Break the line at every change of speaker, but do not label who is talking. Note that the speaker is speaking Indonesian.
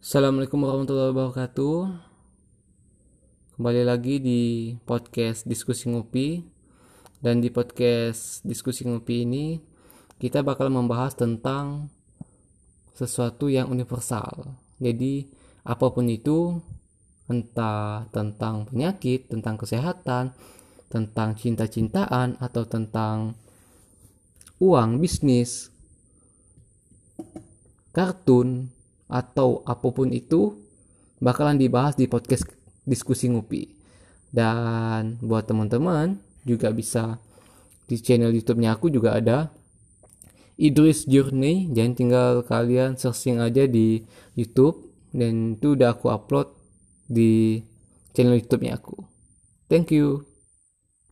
Assalamualaikum warahmatullahi wabarakatuh. Kembali lagi di podcast Diskusi Ngopi. Dan di podcast Diskusi Ngopi ini kita bakal membahas tentang sesuatu yang universal. Jadi, apa pun itu, entah tentang penyakit, tentang kesehatan, tentang cinta-cintaan atau tentang uang, bisnis, kartun, atau apa pun itu bakalan dibahas di podcast diskusi ngopi. Dan buat teman-teman juga bisa di channel YouTube-nya aku juga ada Idris Journey. Jangan tinggal kalian searching aja di YouTube dan itu udah aku upload di channel YouTube-nya aku. Thank you.